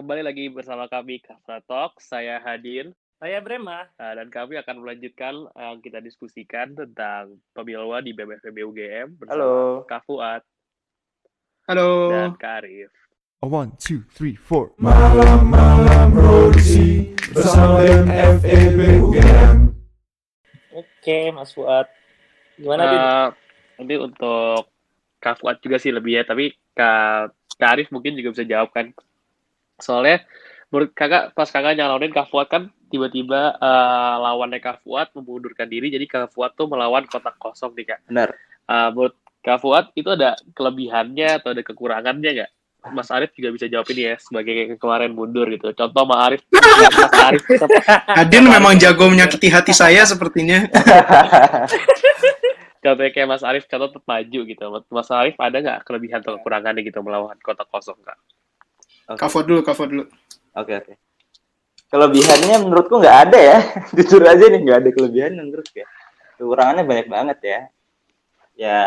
kembali lagi bersama kami Kafra Talk. Saya Hadir. Saya Brema. Uh, dan kami akan melanjutkan yang uh, kita diskusikan tentang pemilwa di BMFB UGM bersama Halo. Kak Fuad Halo. dan Kak Arif. A one, two, three, four. Malam-malam produksi bersama MFEB UGM. Oke, Mas Fuad. Gimana, Din? Uh, nanti untuk Kak Fuad juga sih lebih ya, tapi Kak, Kak Arif mungkin juga bisa jawab kan. Soalnya menurut kakak pas kakak nyalonin Kak Fuad kan tiba-tiba uh, lawannya Kak Fuad mengundurkan diri, jadi Kak Fuad tuh melawan kotak kosong nih Kak. Benar. Uh, menurut Kak Fuad itu ada kelebihannya atau ada kekurangannya nggak? Mas Arif juga bisa jawab ini ya sebagai kemarin mundur gitu. Contoh Mas Arif, Mas Arif tetap Adin memang jago menyakiti hati saya sepertinya. contohnya kayak Mas Arif contoh tetap maju gitu. Mas Arif ada nggak kelebihan atau kekurangannya gitu melawan kotak kosong kak? Cover dulu, cover dulu. Oke oke. Kelebihannya menurutku nggak ada ya. Jujur aja nih nggak ada kelebihan menurut ya. Kekurangannya banyak banget ya. Ya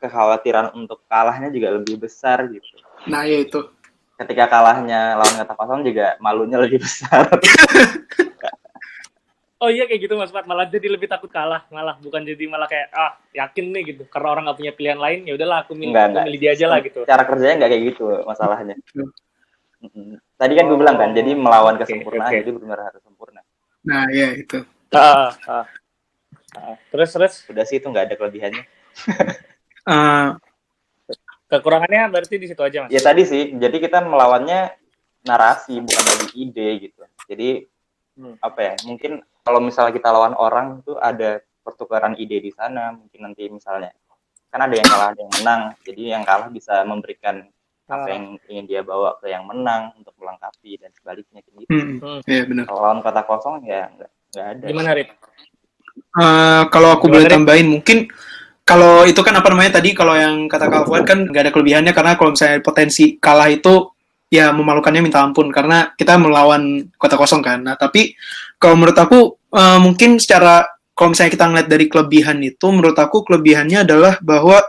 kekhawatiran untuk kalahnya juga lebih besar gitu. Nah, ya itu. Ketika kalahnya lawan kata kosong juga malunya lebih besar. Oh iya kayak gitu Mas Fuad. Malah jadi lebih takut kalah. Malah bukan jadi malah kayak, ah yakin nih gitu. Karena orang nggak punya pilihan lain, ya udahlah aku milih, Enggak, aku milih dia aja lah gitu. Cara kerjanya nggak kayak gitu masalahnya. Tadi kan gue bilang kan, jadi melawan Oke, kesempurnaan, oke. jadi benar harus sempurna. Nah, ya itu. Ah, ah. Ah. Terus terus Udah sih itu nggak ada kelebihannya. Eh, kekurangannya berarti di situ aja Mas. Ya tadi sih, jadi kita melawannya narasi bukan dari ide gitu. Jadi Hmm. apa ya? Mungkin kalau misalnya kita lawan orang tuh ada pertukaran ide di sana. Mungkin nanti misalnya kan ada yang kalah ada yang menang. Jadi yang kalah bisa memberikan apa yang ingin dia bawa ke yang menang untuk melengkapi dan sebaliknya gitu. hmm, Hmm. ya benar. Kalau lawan kota kosong ya nggak nggak ada. Gimana Rip? Eh, kalau aku Gimana, boleh Rik? tambahin, mungkin kalau itu kan apa namanya tadi kalau yang kata Kak Fuad kan nggak ada kelebihannya karena kalau misalnya potensi kalah itu ya memalukannya minta ampun karena kita melawan kota kosong kan. Nah tapi kalau menurut aku eh, mungkin secara kalau misalnya kita ngeliat dari kelebihan itu menurut aku kelebihannya adalah bahwa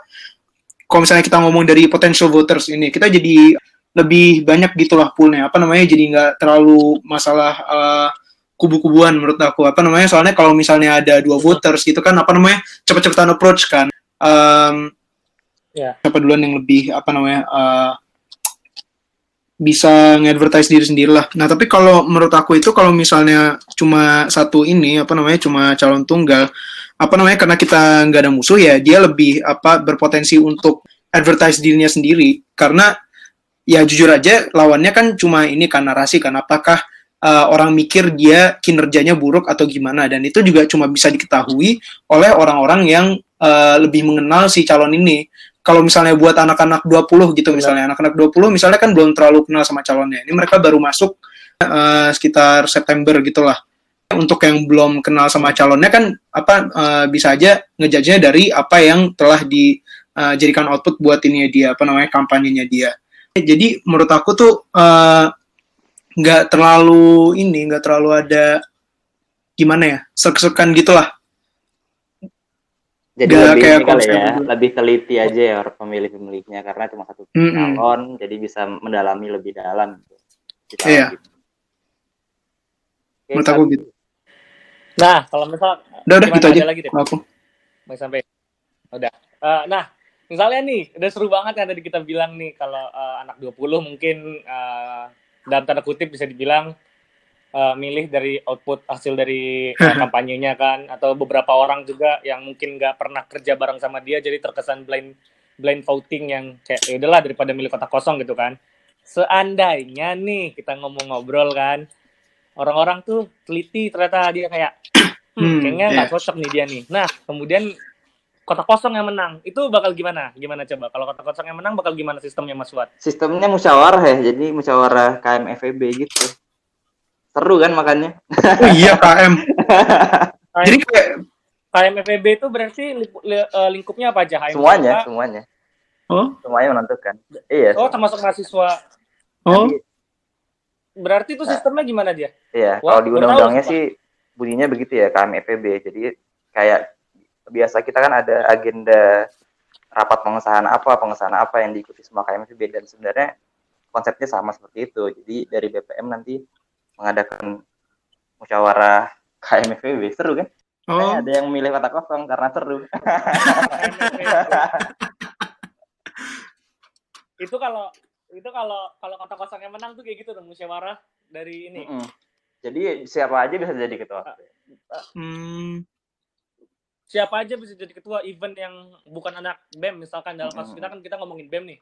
kalau misalnya kita ngomong dari potential voters ini kita jadi lebih banyak gitulah poolnya apa namanya jadi nggak terlalu masalah eh, kubu-kubuan menurut aku apa namanya soalnya kalau misalnya ada dua voters gitu kan apa namanya cepet-cepetan approach kan Em, Ya. siapa duluan yang lebih apa namanya eh, bisa nge-advertise diri sendiri lah. Nah, tapi kalau menurut aku itu kalau misalnya cuma satu ini apa namanya cuma calon tunggal apa namanya karena kita nggak ada musuh ya dia lebih apa berpotensi untuk advertise dirinya sendiri. Karena ya jujur aja lawannya kan cuma ini kan narasi kan apakah uh, orang mikir dia kinerjanya buruk atau gimana. Dan itu juga cuma bisa diketahui oleh orang-orang yang uh, lebih mengenal si calon ini. Kalau misalnya buat anak-anak 20 gitu misalnya anak-anak 20 misalnya kan belum terlalu kenal sama calonnya. Ini mereka baru masuk uh, sekitar September gitulah untuk yang belum kenal sama calonnya kan apa uh, bisa aja ngejajnya dari apa yang telah dijadikan output buat ini dia apa namanya kampanyenya dia jadi menurut aku tuh uh, nggak terlalu ini nggak terlalu ada gimana ya sek-sekan gitulah Jadi Nggak lebih kayak kali ya, lebih teliti aja ya pemilih-pemilihnya karena cuma satu Mm-mm. calon, jadi bisa mendalami lebih dalam. gitu. Iya. gitu. Oke, menurut aku gitu Nah, kalau misal udah udah gitu aja lagi, kalau aku mau sampai udah. Eh, nah, misalnya nih, udah seru banget yang tadi kita bilang nih kalau eh, anak 20 mungkin eh, dalam tanda kutip bisa dibilang eh, milih dari output hasil dari eh, kampanyenya kan atau beberapa orang juga yang mungkin nggak pernah kerja bareng sama dia jadi terkesan blind blind voting yang kayak ya udahlah daripada milih kotak kosong gitu kan. Seandainya nih kita ngomong ngobrol kan orang-orang tuh teliti ternyata dia kayak hmm, Hmm, kayaknya nggak iya. cocok nih dia nih. Nah, kemudian kotak kosong yang menang. Itu bakal gimana? Gimana coba? Kalau kotak kosong yang menang bakal gimana sistemnya Mas Fuad? Sistemnya musyawarah ya, jadi musyawarah KMFEB gitu. Seru kan makanya. oh iya KM jadi kayak KMFB itu berarti eh, lingkupnya apa aja? HMK? Semuanya, semuanya. oh Semuanya menentukan. Iya. Oh, termasuk mahasiswa. oh Jadi, Berarti itu sistemnya gimana dia? Iya, Wah, kalau di undang-undangnya sih bunyinya begitu ya KMFEB. Jadi kayak biasa kita kan ada agenda rapat pengesahan apa, pengesahan apa yang diikuti semua KMFEB dan sebenarnya konsepnya sama seperti itu. Jadi dari BPM nanti mengadakan musyawarah KMFB seru kan? Oh, Kayaknya ada yang milih kota kosong karena seru. itu kalau itu kalau kalau kota kosong yang menang tuh kayak gitu dong musyawarah dari ini. Mm-mm. Jadi siapa aja bisa jadi ketua. hmm, Siapa aja bisa jadi ketua event yang bukan anak BEM misalkan dalam kasus Mm-mm. kita kan kita ngomongin BEM nih.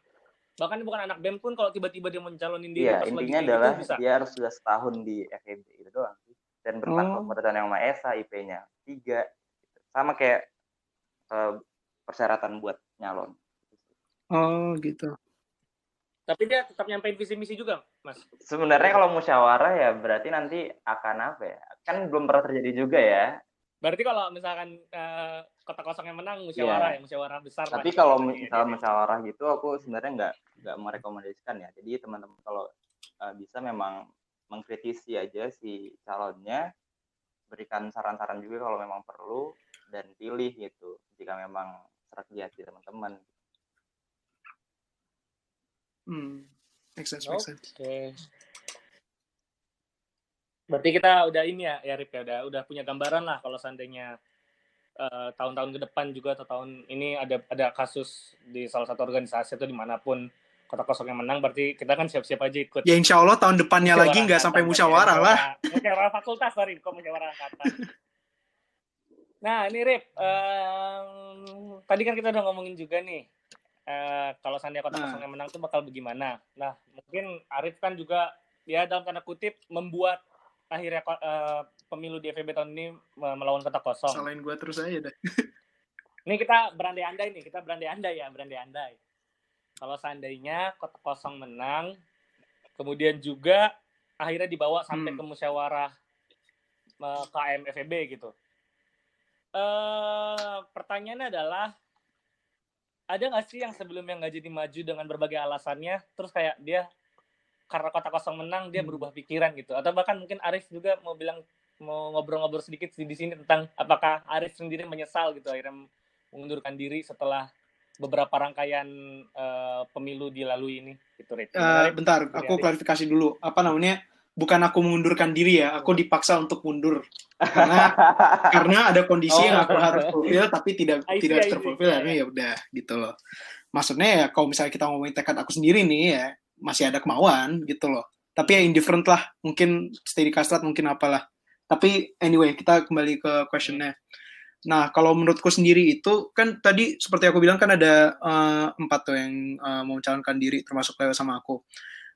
Bahkan bukan anak BEM pun kalau tiba-tiba dia mencalonin diri Iya, pas lagi intinya kayak adalah gitu bisa. dia harus sudah setahun di FEB itu doang. sih. Dan bertakwa Oh. Yang Maha Esa, IP-nya tiga. Sama kayak eh, persyaratan buat nyalon. oh gitu. Tapi dia tetap nyampein visi misi juga, Mas. Sebenarnya kalau musyawarah ya berarti nanti akan apa ya? Kan belum pernah terjadi juga ya. Berarti kalau misalkan eh, kota kosong yang menang musyawarah ya, musyawarah besar. Iya. Tapi lah. kalau Iya, iya. musyawarah gitu, aku sebenarnya nggak nggak merekomendasikan ya. Jadi teman-teman kalau uh, bisa memang mengkritisi aja si calonnya, berikan saran-saran juga kalau memang perlu dan pilih gitu. Jika memang serak di hati teman-teman. Hmm, make sense, make sense. Oke. Berarti kita udah ini ya, ya Rip ya, udah udah punya gambaran lah kalau seandainya eh, tahun-tahun ke depan juga atau tahun ini ada ada kasus di salah satu organisasi atau di mana pun kota kosong yang menang, berarti kita kan siap-siap aja ikut. Ya insya Allah tahun depannya lagi nggak sampai musyawarah ya. lah. Musyawarah fakultas, sorry, kok musyawarah angkatan. Nah, ini Rip, em, tadi kan kita udah ngomongin juga nih, eh, kalau seandainya kota Nah. kosong yang menang tuh bakal bagaimana. Nah, mungkin Arif kan juga, ya dalam tanda kutip, membuat akhirnya eh, pemilu di FEB tahun ini me- melawan kota kosong. Salahin gue terus aja deh. Ini kita berandai-andai nih, kita berandai-andai ya, berandai-andai. Kalau seandainya kota kosong menang, kemudian juga akhirnya dibawa sampai Hmm. ke musyawarah KM FEB gitu. Eh pertanyaannya adalah ada nggak sih yang sebelumnya nggak jadi maju dengan berbagai alasannya, terus kayak dia karena kota kosong menang dia Hmm. berubah pikiran gitu, atau bahkan mungkin Arif juga mau bilang mau ngobrol-ngobrol sedikit di sini tentang apakah Arif sendiri menyesal gitu akhirnya mengundurkan diri setelah beberapa rangkaian eh, pemilu dilalui ini gitu Eh, Rip? bentar, Dari aku Arif. klarifikasi dulu. Apa namanya? Bukan aku mengundurkan diri ya, aku dipaksa untuk mundur. Karena karena ada kondisi Oh. yang aku harus fulfill tapi tidak I see, tidak terfulfill akhirnya ya udah gitu loh. Maksudnya ya kalau misalnya kita ngomongin tekad aku sendiri nih ya masih ada kemauan gitu loh. Tapi ya indifferent lah, mungkin stay di kastrat mungkin apalah. Tapi anyway, kita kembali ke questionnya. Nah, kalau menurutku sendiri itu kan tadi seperti aku bilang kan ada eh, empat tuh yang eh, mau mencalonkan diri termasuk Leo sama aku.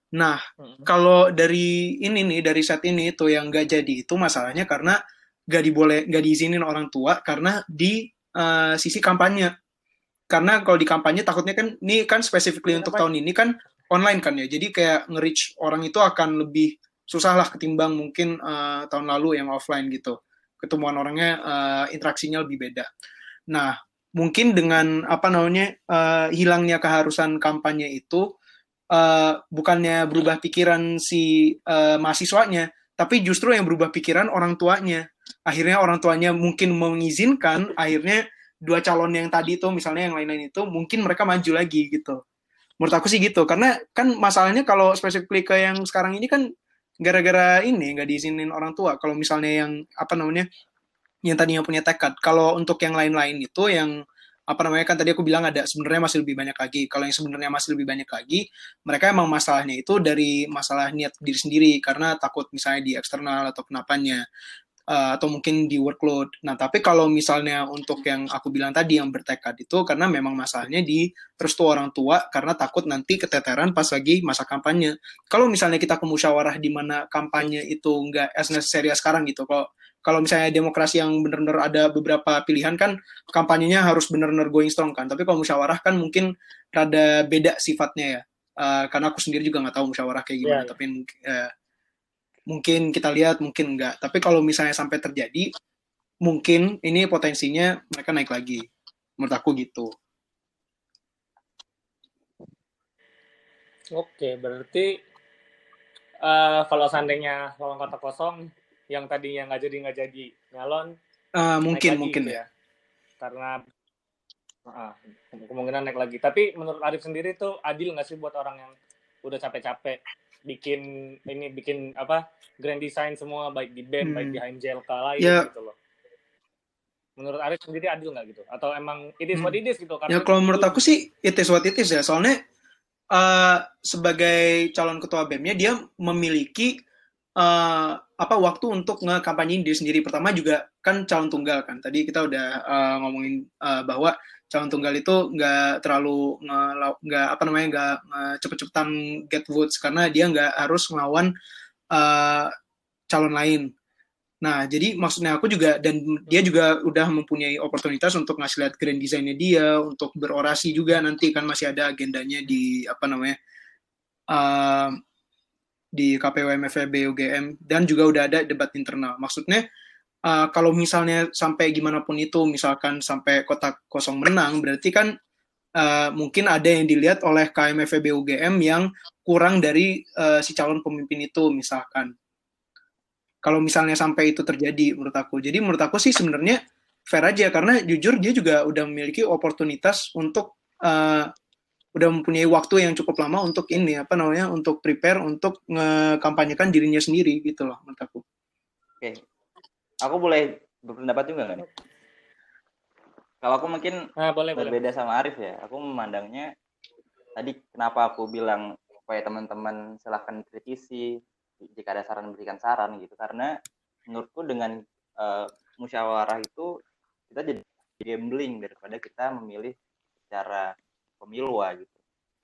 Nah, Mm-mm. kalau dari ini nih dari set ini tuh yang nggak jadi itu masalahnya karena nggak diboleh nggak diizinin orang tua karena di eh, sisi kampanye karena kalau di kampanye takutnya kan ini kan specifically untuk Kenapa? tahun ini kan online kan ya jadi kayak nge-reach orang itu akan lebih susah lah ketimbang mungkin eh, tahun lalu yang offline gitu ketemuan orangnya eh, interaksinya lebih beda nah mungkin dengan apa namanya eh, hilangnya keharusan kampanye itu eh, bukannya berubah pikiran si eh, mahasiswanya, tapi justru yang berubah pikiran orang tuanya. Akhirnya orang tuanya mungkin mengizinkan, akhirnya dua calon yang tadi itu, misalnya yang lain-lain itu, mungkin mereka maju lagi gitu. Menurut aku sih gitu, karena kan masalahnya kalau spesifik ke yang sekarang ini kan gara-gara ini nggak diizinin orang tua. Kalau misalnya yang apa namanya, yang tadinya punya tekad. Kalau untuk yang lain-lain itu yang apa namanya kan tadi aku bilang ada sebenarnya masih lebih banyak lagi. Kalau yang sebenarnya masih lebih banyak lagi, mereka emang masalahnya itu dari masalah niat diri sendiri karena takut misalnya di eksternal atau kenapanya eh, atau mungkin di workload. Nah, tapi kalau misalnya untuk yang aku bilang tadi yang bertekad itu karena memang masalahnya di restu orang tua karena takut nanti keteteran pas lagi masa kampanye. Kalau misalnya kita ke musyawarah di mana kampanye itu nggak as necessary sekarang gitu. Kalau kalau misalnya demokrasi yang benar-benar ada beberapa pilihan kan kampanyenya harus benar-benar going strong kan. Tapi kalau musyawarah kan mungkin rada beda sifatnya ya. Eh, karena aku sendiri juga nggak tahu musyawarah kayak gimana. Iya, iya. Tapi eh, mungkin kita lihat, mungkin enggak. Tapi kalau misalnya sampai terjadi, mungkin ini potensinya mereka naik lagi. Menurut aku gitu. Oke, berarti eh, kalau seandainya lawan kota kosong yang tadinya nggak jadi nggak jadi nyalon Eh, mungkin, lagi mungkin gitu ya. Karena ah, kemungkinan naik lagi. Tapi menurut Arif sendiri tuh adil nggak sih buat orang yang udah capek-capek bikin ini bikin apa grand design semua baik di band Hmm. baik di HMJLK lain Ya. gitu loh. Menurut Arif sendiri adil nggak gitu? Atau emang it is what Hmm. it is gitu? Karena Ya kalau menurut aku sih it is what it is ya. Soalnya eh, sebagai calon ketua BEM-nya dia memiliki eh, apa waktu untuk ngekampanyein diri sendiri. Pertama juga kan calon tunggal kan. Tadi kita udah eh, ngomongin eh, bahwa calon tunggal itu nggak terlalu nggak apa namanya nggak cepet-cepetan get votes karena dia nggak harus ngelawan eh, calon lain. Nah, jadi maksudnya aku juga dan dia juga udah mempunyai oportunitas untuk ngasih lihat grand design-nya dia, untuk berorasi juga nanti kan masih ada agendanya di apa namanya di KPU MFEB UGM dan juga udah ada debat internal. Maksudnya eh, kalau misalnya sampai gimana pun itu, misalkan sampai kotak kosong menang, berarti kan eh, mungkin ada yang dilihat oleh KMFEB UGM yang kurang dari eh, si calon pemimpin itu misalkan kalau misalnya sampai itu terjadi menurut aku. Jadi menurut aku sih sebenarnya fair aja karena jujur dia juga udah memiliki oportunitas untuk eh, udah mempunyai waktu yang cukup lama untuk ini apa namanya untuk prepare untuk ngekampanyekan dirinya sendiri gitu loh menurut aku. Oke. Aku boleh berpendapat juga nggak nih? Kalau aku mungkin Nah, boleh boleh. berbeda sama Arif ya. Aku memandangnya tadi kenapa aku bilang supaya teman-teman silahkan kritisi jika ada saran berikan saran gitu karena menurutku dengan eh, musyawarah itu kita jadi gambling daripada kita memilih secara pemilu ah, gitu.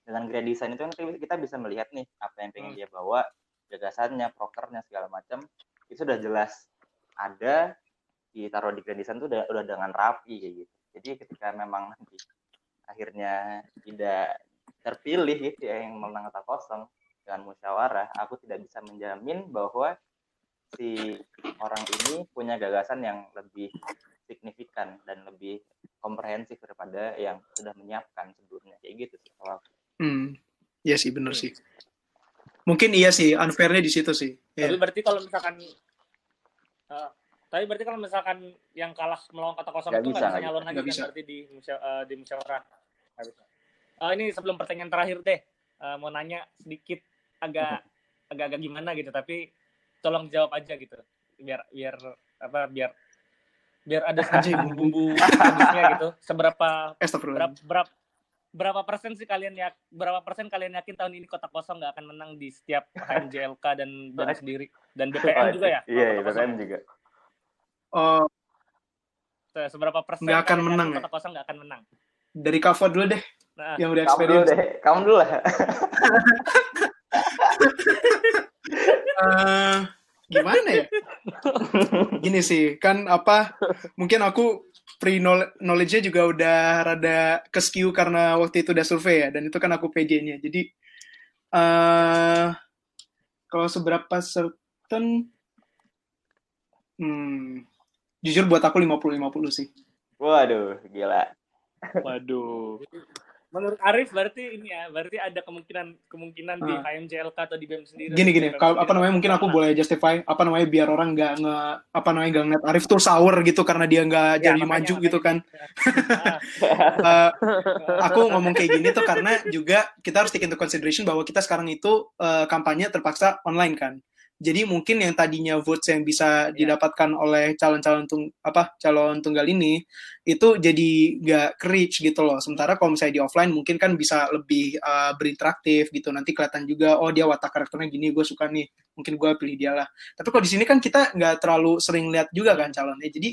Dengan grand design itu kan kita bisa melihat nih apa yang pengen Hmm. dia bawa, gagasannya, prokernya segala macam itu sudah jelas ada ditaruh di grand design itu udah, udah dengan rapi kayak gitu. Jadi ketika memang nanti akhirnya tidak terpilih gitu ya yang menang kota kosong dengan musyawarah, aku tidak bisa menjamin bahwa si orang ini punya gagasan yang lebih signifikan dan lebih komprehensif daripada yang sudah menyiapkan sebelumnya kayak gitu sih kalau aku. Hmm, iya sih bener sih. Mungkin iya sih unfairnya di situ sih. Tapi Iya. berarti kalau misalkan eh, tapi berarti kalau misalkan yang kalah melawan kota kosong Nggak itu bisa, nggak bisa nyalon lagi kan bisa. berarti di musya- eh, di musyawarah. Eh, ini sebelum pertanyaan terakhir deh, eh, mau nanya sedikit agak agak-agak gimana gitu, tapi tolong jawab aja gitu, biar biar apa biar biar ada sedikit Anjing. bumbu manisnya gitu. Seberapa berapa, berapa berapa persen sih kalian ya berapa persen kalian yakin tahun ini kota kosong nggak akan menang di setiap HMJLK dan BEM sendiri dan BPN juga ya? Iya, iya, BPN juga. Oh, Se- Seberapa persen Nggak akan menang ya? kota kosong nggak akan menang? dari cover dulu deh Nah, yang udah Kamu dulu experience. deh, kamu dulu lah. Eh, gimana ya? Gini sih, kan apa? Mungkin aku pre knowledge-nya juga udah rada keskiu karena waktu itu udah survei ya, dan itu kan aku PJ-nya. Jadi eh kalau seberapa certain, hmm, jujur buat aku 50-50 sih. Waduh, gila. Waduh. Menurut Arif berarti ini ya, berarti ada kemungkinan kemungkinan di Ah. HMJLK atau di BEM sendiri. Gini gini, kalau apa namanya mungkin aku boleh justify apa namanya biar orang nggak nge apa namanya nggak ngeliat Arif tuh sour gitu karena dia nggak Ya, jadi makanya- maju gitu kan. Eh, aku ngomong kayak gini tuh karena juga kita harus take into consideration bahwa kita sekarang itu eh, kampanye terpaksa online kan. Jadi mungkin yang tadinya votes yang bisa Iya. didapatkan oleh calon-calon tung apa calon tunggal ini itu jadi nggak ke reach gitu loh. Sementara kalau misalnya di offline mungkin kan bisa lebih eh, berinteraktif gitu. Nanti kelihatan juga oh dia watak karakternya gini, gue suka nih. Mungkin gue pilih dia lah. Tapi kalau di sini kan kita nggak terlalu sering lihat juga kan calonnya. Jadi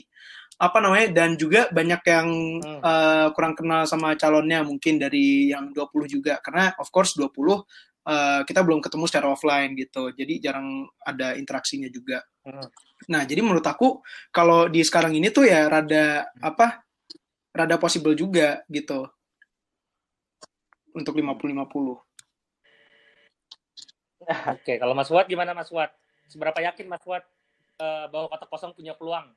apa namanya dan juga banyak yang Hmm. eh, kurang kenal sama calonnya mungkin dari yang 20 juga karena of course 20 eh, kita belum ketemu secara offline gitu jadi jarang ada interaksinya juga Hmm. nah jadi menurut aku kalau di sekarang ini tuh ya rada apa rada possible juga gitu untuk 50-50 Oke, kalau Mas Fuad gimana Mas Fuad? Seberapa yakin Mas Fuad eh, bahwa kota kosong punya peluang?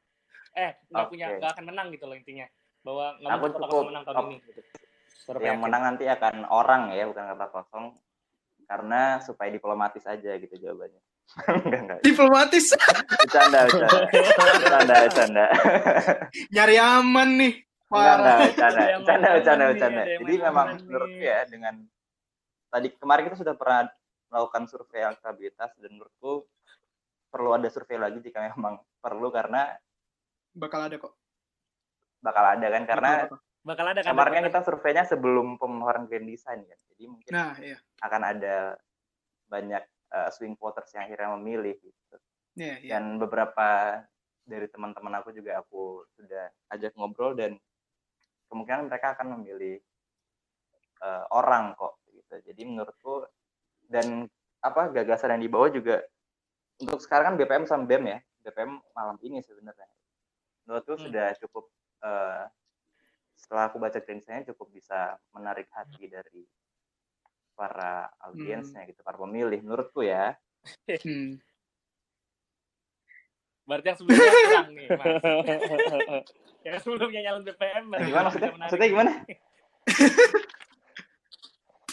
Eh, nggak Oke. punya, nggak akan menang gitu loh intinya. Bahwa nggak mungkin kota cukup kosong menang tahun op- ini. Gitu. Seberapa yang yakin? menang nanti akan orang ya bukan kata kosong karena supaya diplomatis aja gitu jawabannya. Enggak enggak. Diplomatis? Bercanda bercanda. Bercanda bercanda. Nyari aman nih. Enggak enggak bercanda. Bercanda bercanda jadi memang menurutku ya dengan tadi kemarin kita sudah pernah melakukan survei elektabilitas dan menurutku perlu ada survei lagi jika memang perlu karena Bakal ada kok. bakal ada kan karena Bakal- Bakal ada kan? kemarin kan kita surveinya sebelum pemohonan grand design kan jadi mungkin Nah, iya. akan ada banyak uh, swing voters yang akhirnya memilih gitu Iya, iya. dan beberapa dari teman-teman aku juga aku sudah ajak ngobrol dan kemungkinan mereka akan memilih uh, orang kok gitu jadi menurutku dan apa gagasan yang dibawa juga untuk sekarang kan BPM sama BEM ya BPM malam ini sebenarnya menurutku Hmm. sudah cukup uh, setelah aku baca klinisnya cukup bisa menarik hati dari para audiensnya gitu para pemilih menurutku ya Hmm. Berarti yang sebelumnya kurang nih, Mas. yang sebelumnya nyalon BPM berarti gimana maksudnya menarik. maksudnya gimana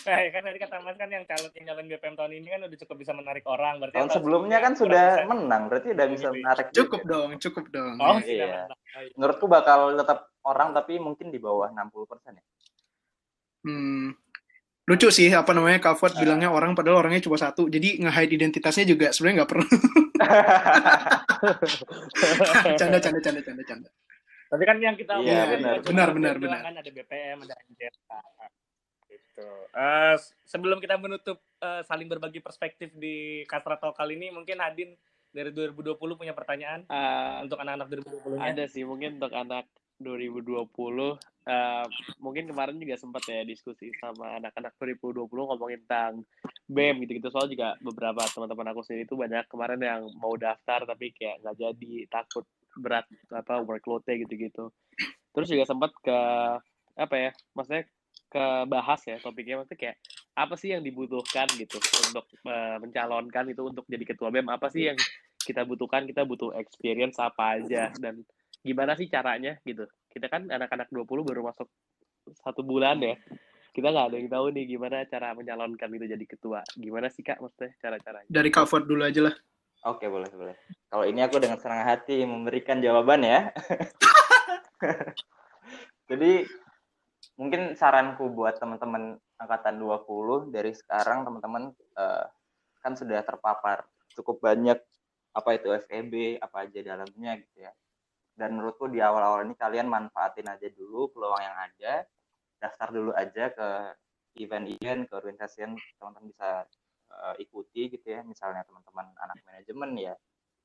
Eh, kan tadi kata Mas kan yang calon yang nyalon BPM tahun ini kan udah cukup bisa menarik orang. Berarti tahun yang sebelumnya kan sudah bisa- menang berarti udah bisa menarik Cukup juga. dong, cukup dong. Oh, Iya. Oh, iya. menurutku bakal tetap orang tapi mungkin di bawah 60% ya Hmm. Lucu sih apa namanya Kak Ah. Fuad bilangnya orang padahal orangnya cuma satu. Jadi nge-hide identitasnya juga sebenarnya nggak perlu. canda, canda, canda, canda, canda. Tapi kan yang kita Iya, omongin benar. kan Benar, benar, benar. Kan ada BPM, ada NJK. Gitu. Eh, sebelum kita menutup eh, saling berbagi perspektif di Kastra Talk kali ini, mungkin Adin dari 2020 punya pertanyaan Ah, untuk anak-anak 2020-nya. ada sih mungkin untuk anak 2020 eh, mungkin kemarin juga sempat ya diskusi sama anak-anak 2020 ngomongin tentang BEM gitu-gitu. Soal juga beberapa teman-teman aku sendiri itu banyak kemarin yang mau daftar tapi kayak nggak jadi takut berat apa workload-nya gitu-gitu. Terus juga sempat ke apa ya maksudnya ke bahas ya topiknya maksudnya kayak apa sih yang dibutuhkan gitu untuk eh, mencalonkan itu untuk jadi ketua BEM apa sih yang kita butuhkan? Kita butuh experience apa aja? Dan gimana sih caranya gitu kita kan anak-anak 20 baru masuk satu bulan ya. Kita nggak ada yang tahu nih gimana cara mencalonkan itu jadi ketua. Gimana sih kak maksudnya cara-caranya? Dari Fuad dulu aja lah. oke boleh boleh. Kalau ini aku dengan senang hati memberikan jawaban ya. Jadi mungkin saranku buat teman-teman angkatan 20 dari sekarang teman-teman eh, kan sudah terpapar cukup banyak apa itu FEB apa aja dalamnya gitu ya dan menurutku di awal-awal ini kalian manfaatin aja dulu peluang yang ada. Daftar dulu aja ke event-event ke organisasi yang teman-teman bisa eh, ikuti gitu ya. Misalnya teman-teman anak manajemen ya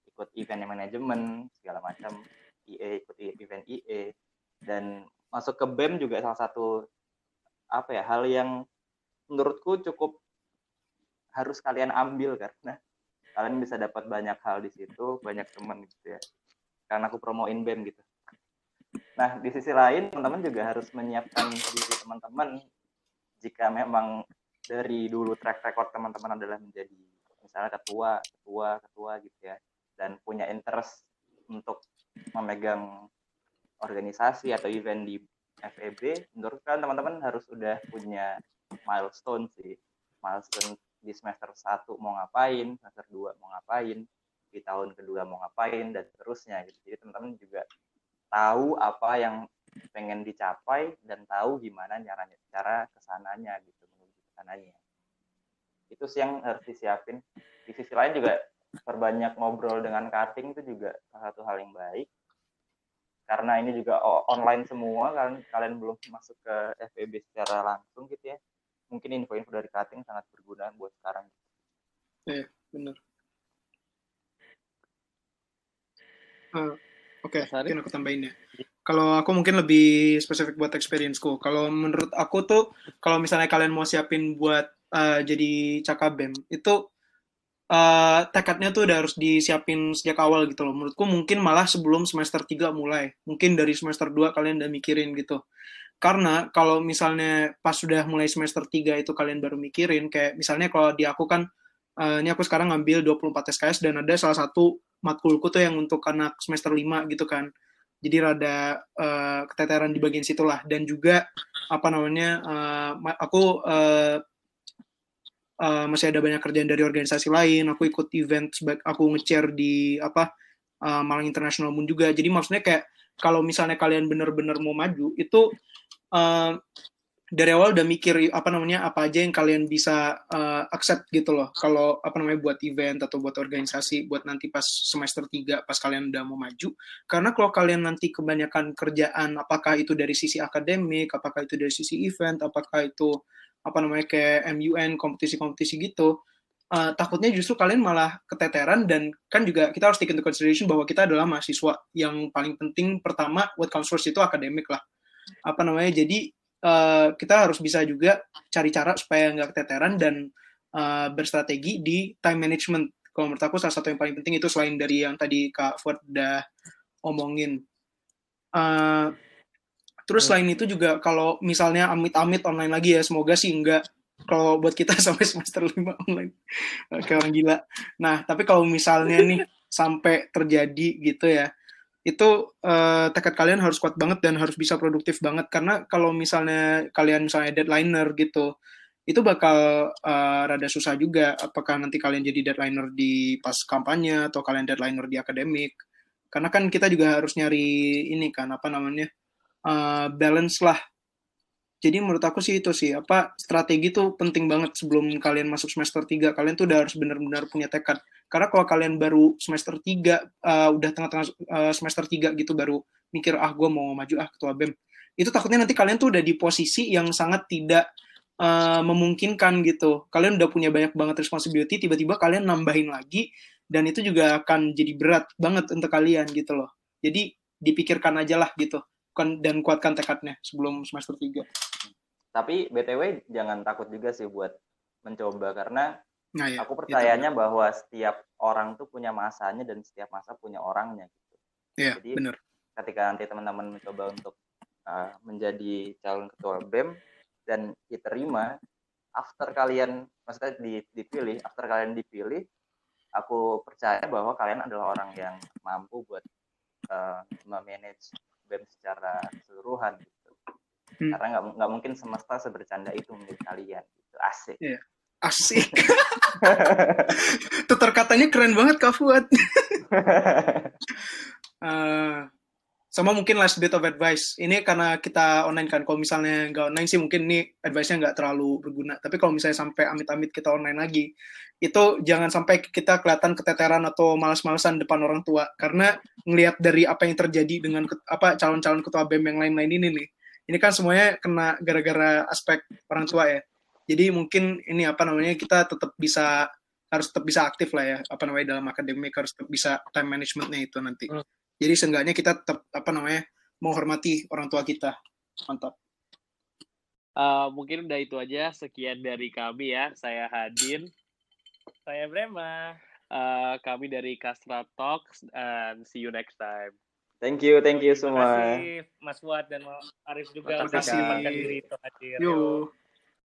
ikut event manajemen segala macam. IE ikut event IE dan masuk ke BEM juga salah satu apa ya hal yang menurutku cukup harus kalian ambil karena kalian bisa dapat banyak hal di situ banyak teman gitu ya karena aku promoin BEM gitu nah di sisi lain teman-teman juga harus menyiapkan diri teman-teman jika memang dari dulu track record teman-teman adalah menjadi misalnya ketua ketua ketua gitu ya dan punya interest untuk memegang organisasi atau event di FEB, menurut kalian teman-teman harus udah punya milestone sih. Milestone di semester 1 mau ngapain, semester 2 mau ngapain, di tahun kedua mau ngapain, dan seterusnya. Gitu. Jadi teman-teman juga tahu apa yang pengen dicapai dan tahu gimana caranya cara ke sananya gitu menuju ke sananya itu sih yang harus disiapin di sisi lain juga perbanyak ngobrol dengan cutting itu juga salah satu hal yang baik karena ini juga online semua kalian kalian belum masuk ke FEB secara langsung gitu ya mungkin info-info dari cutting sangat berguna buat sekarang Bener. Eh, Oke, Arif? mungkin aku tambahin ya. Kalau aku mungkin lebih spesifik buat experience-ku. Kalau menurut aku tuh, kalau misalnya kalian mau siapin buat eh, jadi cakabem, itu eh, tekadnya tuh udah harus disiapin sejak awal gitu loh. Menurutku mungkin malah sebelum semester 3 mulai. Mungkin dari semester 2 kalian udah mikirin gitu. Karena kalau misalnya pas sudah mulai semester 3 itu kalian baru mikirin, kayak misalnya kalau di aku kan, eh, ini aku sekarang ngambil 24 SKS dan ada salah satu matkulku tuh yang untuk anak semester 5 gitu kan. Jadi rada eh, keteteran di bagian situlah dan juga apa namanya ma- aku eh, eh, masih ada banyak kerjaan dari organisasi lain, aku ikut event aku nge-chair di apa eh, Malang International Moon juga. Jadi maksudnya kayak kalau misalnya kalian bener-bener mau maju itu eh, dari awal udah mikir apa namanya apa aja yang kalian bisa uh, accept gitu loh. Kalau apa namanya buat event atau buat organisasi buat nanti pas semester 3 pas kalian udah mau maju. Karena kalau kalian nanti kebanyakan kerjaan apakah itu dari sisi akademik apakah itu dari sisi event apakah itu apa namanya kayak MUN kompetisi-kompetisi gitu uh, takutnya justru kalian malah keteteran dan kan juga kita harus take into consideration bahwa kita adalah mahasiswa yang paling penting pertama what comes first itu akademik lah. Apa namanya jadi uh, kita harus bisa juga cari cara supaya nggak keteteran dan uh, berstrategi di time management. Kalau menurut aku salah satu yang paling penting itu selain dari yang tadi Kak Ford udah omongin. Uh, terus selain itu juga kalau misalnya amit-amit online lagi ya, semoga sih enggak kalau buat kita sampai semester 5 online kayak orang gila. Nah, tapi kalau misalnya nih sampai terjadi gitu ya, itu uh, tekad kalian harus kuat banget dan harus bisa produktif banget. Karena kalau misalnya kalian misalnya deadlineer gitu itu bakal uh, rada susah juga apakah nanti kalian jadi deadlineer di pas kampanye atau kalian deadlineer di akademik. Karena kan kita juga harus nyari ini kan apa namanya uh, balance lah jadi menurut aku sih itu sih apa strategi tuh penting banget sebelum kalian masuk semester 3 kalian tuh udah harus benar-benar punya tekad. Karena kalau kalian baru semester 3 uh, eh, udah tengah-tengah uh, semester 3 gitu baru mikir ah gue mau maju ah ketua BEM. Itu takutnya nanti kalian tuh udah di posisi yang sangat tidak uh, memungkinkan gitu. Kalian udah punya banyak banget responsibility tiba-tiba kalian nambahin lagi dan itu juga akan jadi berat banget untuk kalian gitu loh. Jadi dipikirkan aja lah gitu dan kuatkan tekadnya sebelum semester 3. Tapi BTW jangan takut juga sih buat mencoba karena nah, ya, aku percayanya itu. bahwa setiap orang tuh punya masanya dan setiap masa punya orangnya gitu. Iya, Jadi bener. ketika nanti teman-teman mencoba untuk uh, menjadi calon ketua BEM dan diterima after kalian maksudnya dipilih, after kalian dipilih, aku percaya bahwa kalian adalah orang yang mampu buat uh, memanage BEM secara keseluruhan gitu. Hmm. Karena nggak nggak mungkin semesta sebercanda itu menurut kalian gitu. Asik. Yeah. Asik. Tutur katanya keren banget Kak Fuad. uh, sama mungkin last bit of advice. Ini karena kita online kan. Kalau misalnya nggak online sih mungkin ini advice-nya nggak terlalu berguna. Tapi kalau misalnya sampai amit-amit kita online lagi, itu jangan sampai kita kelihatan keteteran atau malas-malasan depan orang tua. Karena ngelihat dari apa yang terjadi dengan apa calon-calon ketua BEM yang lain-lain ini nih. Ini kan semuanya kena gara-gara aspek orang tua ya. Jadi mungkin ini apa namanya kita tetap bisa harus tetap bisa aktif lah ya apa namanya dalam akademik harus tetap bisa time managementnya itu nanti. Jadi seenggaknya kita tetap apa namanya menghormati orang tua kita. Mantap. Uh, mungkin udah itu aja sekian dari kami ya. Saya Hadin. Saya Brema. Uh, kami dari Kastra Talks and see you next time. Thank you, thank you semua. Terima kasih Mas Fuad dan Arif juga Terima kasih. diri itu hadir. Yo.